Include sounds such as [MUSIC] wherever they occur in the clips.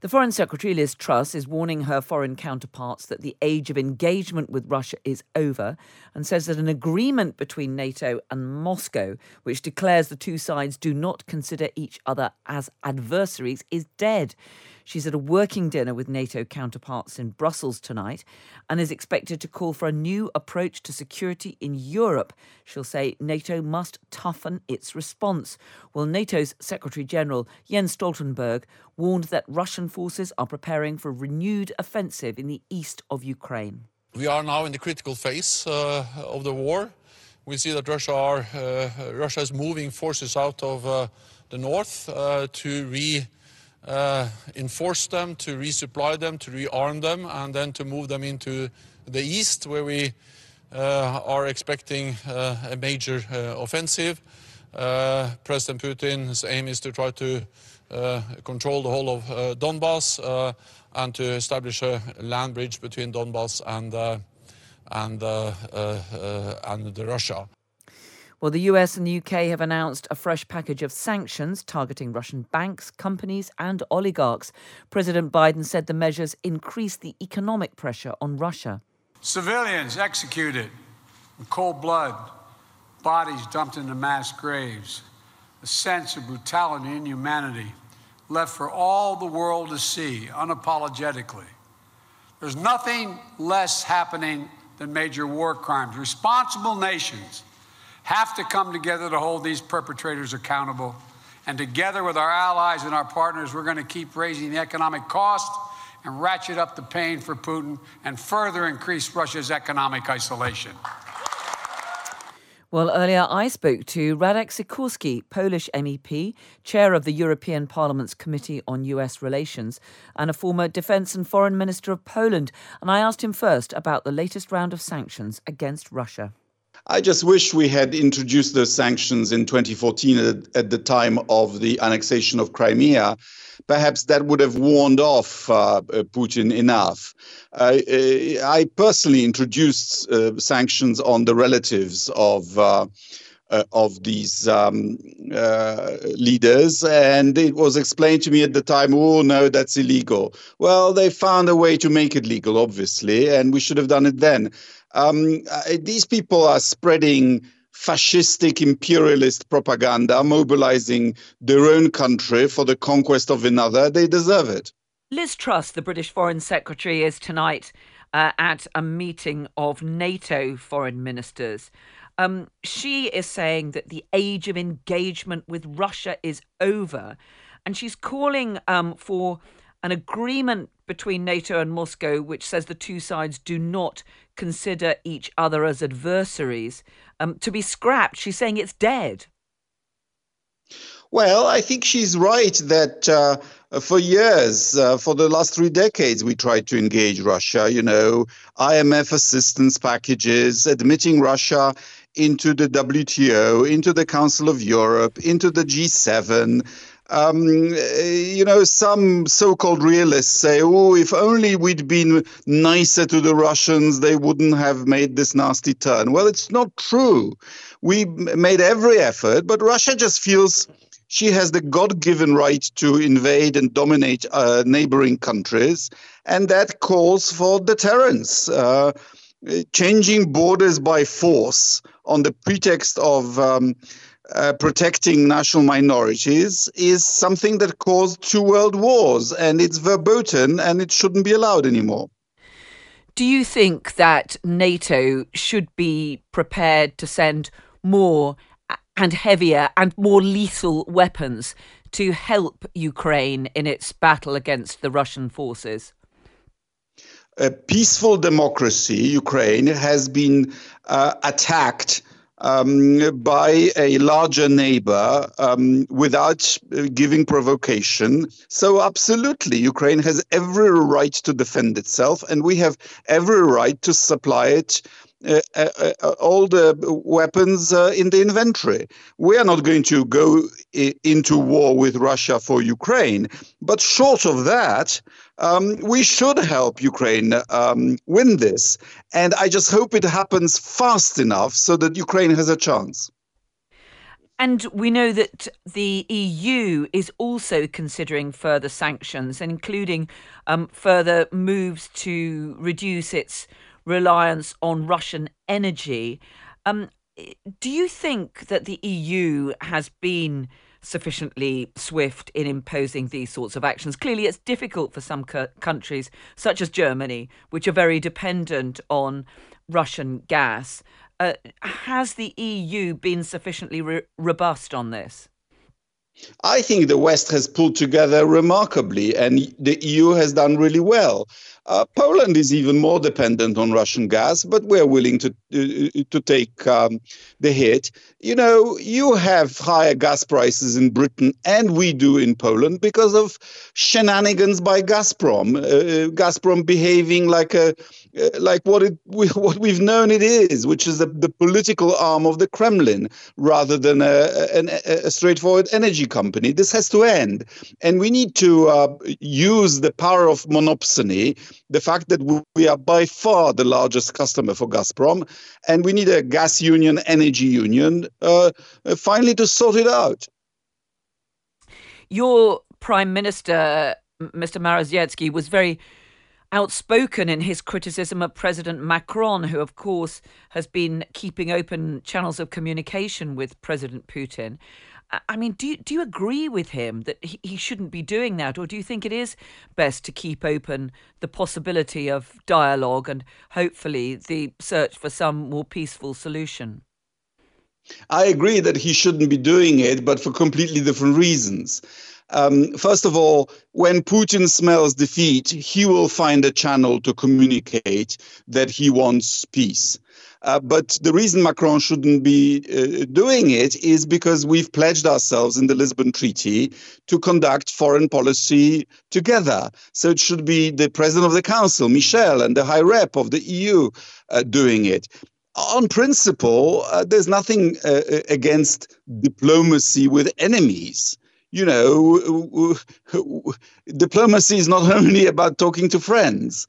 The Foreign Secretary Liz Truss is warning her foreign counterparts that the age of engagement with Russia is over and says that an agreement between NATO and Moscow, which declares the two sides do not consider each other as adversaries, is dead. She's at a working dinner with NATO counterparts in Brussels tonight and is expected to call for a new approach to security in Europe. She'll say NATO must toughen its response. Well, NATO's Secretary General Jens Stoltenberg warned that Russian forces are preparing for a renewed offensive in the east of Ukraine. We are now in the critical phase uh, of the war. We see that Russia, are, uh, Russia is moving forces out of uh, the north uh, to re uh, enforce them, to resupply them, to rearm them, and then to move them into the east, where we uh, are expecting uh, a major uh, offensive. Uh, President Putin's aim is to try to uh, control the whole of Donbass and to establish a land bridge between Donbass and and and Russia. Well, the US and the UK have announced a fresh package of sanctions targeting Russian banks, companies, and oligarchs. President Biden said the measures increase the economic pressure on Russia. Civilians executed in cold blood, bodies dumped into mass graves, a sense of brutality and inhumanity left for all the world to see unapologetically. There's nothing less happening than major war crimes. Responsible nations have to come together to hold these perpetrators accountable. And together with our allies and our partners, we're going to keep raising the economic cost and ratchet up the pain for Putin and further increase Russia's economic isolation. Well, earlier I spoke to Radek Sikorski, Polish MEP, chair of the European Parliament's Committee on US Relations, and a former defence and foreign minister of Poland. And I asked him first about the latest round of sanctions against Russia. I just wish we had introduced those sanctions in 2014 at, at the time of the annexation of Crimea. Perhaps that would have warned off uh, Putin enough. Uh, I personally introduced uh, sanctions on the relatives of. Uh, uh, of these um, uh, leaders, and it was explained to me at the time, "Oh no, that's illegal." Well, they found a way to make it legal, obviously, and we should have done it then. Um, uh, these people are spreading fascistic imperialist propaganda, mobilizing their own country for the conquest of another. They deserve it. Liz Truss, the British Foreign Secretary, is tonight uh, at a meeting of NATO foreign ministers. Um, she is saying that the age of engagement with Russia is over, and she's calling um, for an agreement between NATO and Moscow, which says the two sides do not consider each other as adversaries, um, to be scrapped. She's saying it's dead. Well, I think she's right that uh, for years, uh, for the last three decades, we tried to engage Russia. You know, IMF assistance packages, admitting Russia into the WTO, into the Council of Europe, into the G7 um, you know, some so called realists say, oh, if only we'd been nicer to the Russians, they wouldn't have made this nasty turn. Well, it's not true. We made every effort, but Russia just feels she has the God given right to invade and dominate uh, neighboring countries, and that calls for deterrence. Uh, changing borders by force on the pretext of um, uh, protecting national minorities is something that caused two world wars, and it's verboten and it shouldn't be allowed anymore. Do you think that NATO should be prepared to send more and heavier and more lethal weapons to help Ukraine in its battle against the Russian forces? A peaceful democracy, Ukraine, has been uh, attacked um, by a larger neighbor um, without giving provocation. So, absolutely, Ukraine has every right to defend itself, and we have every right to supply it. Uh, uh, uh, all the weapons in the inventory. We are not going to go into war with Russia for Ukraine, but short of that, um, we should help Ukraine um, win this. And I just hope it happens fast enough so that Ukraine has a chance. And we know that the EU is also considering further sanctions, including um, further moves to reduce its reliance on Russian energy. Um, do you think that the EU has been sufficiently swift in imposing these sorts of actions? Clearly, it's difficult for some co- countries, such as Germany, which are very dependent on Russian gas. Uh, has the EU been sufficiently re- robust on this? I think the West has pulled together remarkably, and the EU has done really well. Uh, Poland is even more dependent on Russian gas, but we're willing to uh, to take um, the hit. You know, you have higher gas prices in Britain, and we do in Poland because of shenanigans by Gazprom. Uh, Gazprom behaving like a uh, like what it [LAUGHS] what we've known it is, which is the, the political arm of the Kremlin rather than a, a, a straightforward energy company. This has to end, and we need to uh, use the power of monopsony the fact that we are by far the largest customer for Gazprom, and we need a gas union, energy union, uh, finally to sort it out. Your prime minister, Mr. Morawiecki, was very outspoken in his criticism of President Macron, who, of course, has been keeping open channels of communication with President Putin. I mean, do you, do you agree with him that he, he shouldn't be doing that, or do you think it is best to keep open the possibility of dialogue and hopefully the search for some more peaceful solution? I agree that he shouldn't be doing it, but for completely different reasons. Um, first of all, when Putin smells defeat, he will find a channel to communicate that he wants peace. Uh, but the reason Macron shouldn't be uh, doing it is because we've pledged ourselves in the Lisbon Treaty to conduct foreign policy together. So it should be the president of the council, Michel, and the high rep of the EU uh, doing it. On principle, uh, there's nothing uh, against diplomacy with enemies you know, diplomacy is not [LAUGHS] only about talking to friends.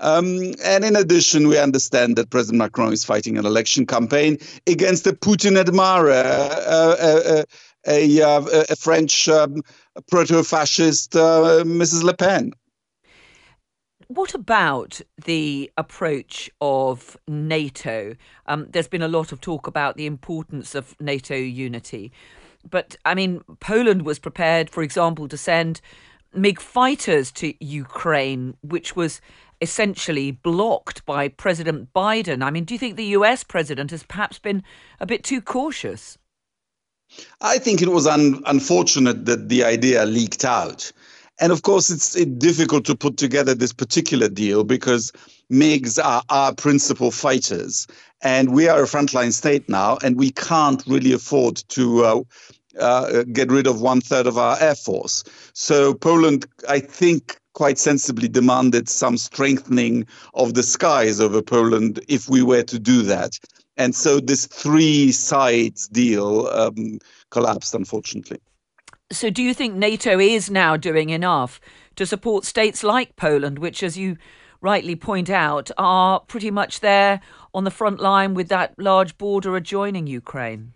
Um, and in addition, we understand that President Macron is fighting an election campaign against a Putin admirer, uh, uh, a, a, a, French um, proto fascist, uh, Mrs. Le Pen. What about the approach of NATO? Um, there's been a lot of talk about the importance of NATO unity. But I mean, Poland was prepared, for example, to send MiG fighters to Ukraine, which was essentially blocked by President Biden. I mean, do you think the US president has perhaps been a bit too cautious? I think it was un- unfortunate that the idea leaked out. And of course, it's, difficult to put together this particular deal because MiGs are our principal fighters. And we are a frontline state now, and we can't really afford to uh, uh, get rid of one third of our air force. So Poland, I think, quite sensibly demanded some strengthening of the skies over Poland if we were to do that. And so this three sides deal um, collapsed, unfortunately. So, do you think NATO is now doing enough to support states like Poland, which, as you rightly point out, are pretty much there on the front line with that large border adjoining Ukraine?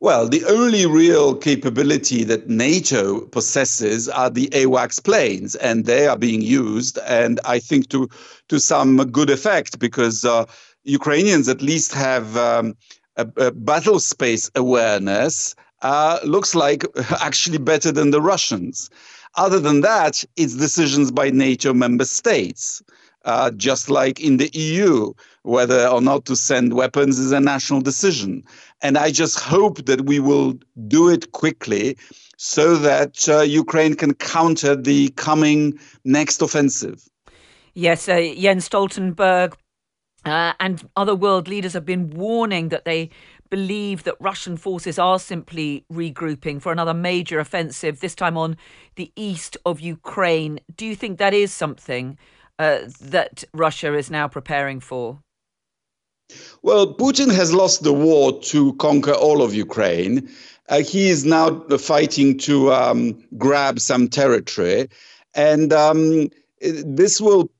Well, the only real capability that NATO possesses are the AWACS planes, and they are being used, and I think to to some good effect because uh, Ukrainians at least have um, a, a, battle space awareness. Uh, looks like [LAUGHS] actually better than the Russians. Other than that, it's decisions by NATO member states. Uh, just like in the EU, whether or not to send weapons is a national decision. And I just hope that we will do it quickly so that uh, Ukraine can counter the coming next offensive. Yes, uh, Jens Stoltenberg uh, and other world leaders have been warning that they believe that Russian forces are simply regrouping for another major offensive, this time on the east of Ukraine. Do you think that is something uh, that Russia is now preparing for? Well, Putin has lost the war to conquer all of Ukraine. Uh, he is now fighting to um, grab some territory. And um, this will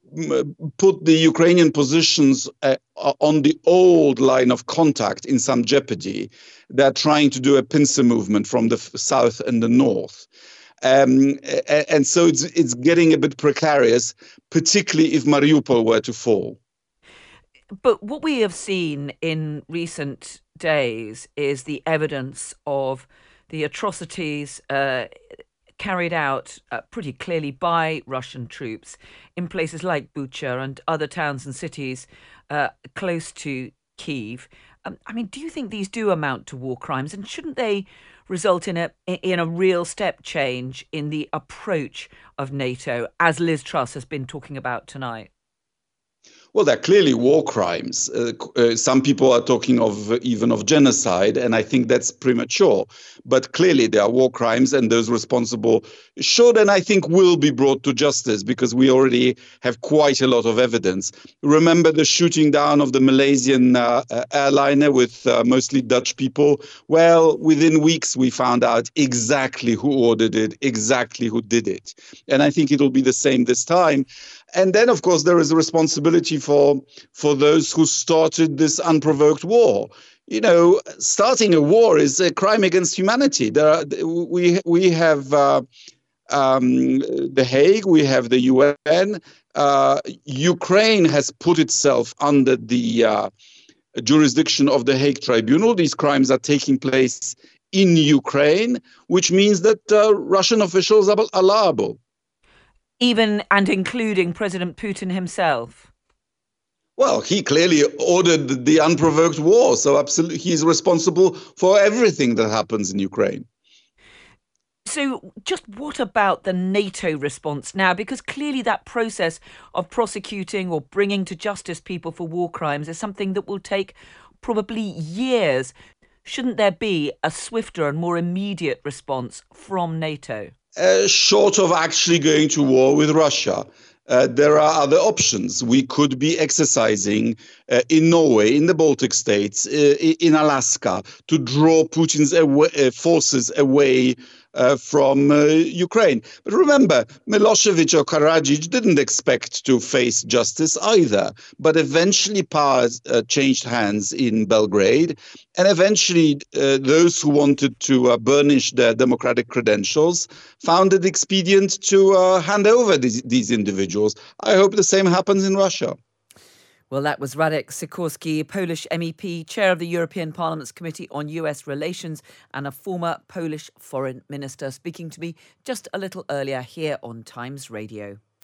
put the Ukrainian positions uh, on the old line of contact in some jeopardy. They're trying to do a pincer movement from the south and the north. Um, and so it's, it's getting a bit precarious, particularly if Mariupol were to fall. But what we have seen in recent days is the evidence of the atrocities uh, carried out uh, pretty clearly by Russian troops in places like Bucha and other towns and cities uh, close to Kiev. Um, I mean, do you think these do amount to war crimes, and shouldn't they result in a in a real step change in the approach of NATO, as Liz Truss has been talking about tonight? Well, they're clearly war crimes. Uh, uh, some people are talking of uh, even of genocide, and I think that's premature. But clearly, there are war crimes, and those responsible should and I think will be brought to justice because we already have quite a lot of evidence. Remember the shooting down of the Malaysian uh, uh airliner with uh, mostly Dutch people? Well, within weeks, we found out exactly who ordered it, exactly who did it. And I think it'll be the same this time and then of course there is a responsibility for for those who started this unprovoked war you know starting a war is a crime against humanity there are, we we have uh, um, the Hague, we have the UN. Uh, Ukraine has put itself under the uh, jurisdiction of the Hague Tribunal. These crimes are taking place in Ukraine, which means that uh, Russian officials are, are liable even and including President Putin himself? Well, he clearly ordered the unprovoked war, so absolutely he's responsible for everything that happens in Ukraine. So, just what about the NATO response now? Because clearly, that process of prosecuting or bringing to justice people for war crimes is something that will take probably years. Shouldn't there be a swifter and more immediate response from NATO? Uh, short of actually going to war with Russia. Uh, there are other options. We could be exercising uh, in Norway, in the Baltic states, uh, in Alaska, to draw Putin's uh, forces away uh, from uh, Ukraine. But remember, Milosevic or Karadzic didn't expect to face justice either. But eventually, power uh, changed hands in Belgrade, and eventually, uh, those who wanted to burnish their democratic credentials found it expedient to hand over these, these individuals. I hope the same happens in Russia. Well, that was Radek Sikorski, Polish MEP, chair of the European Parliament's Committee on US Relations, and a former Polish foreign minister, speaking to me just a little earlier here on Times Radio.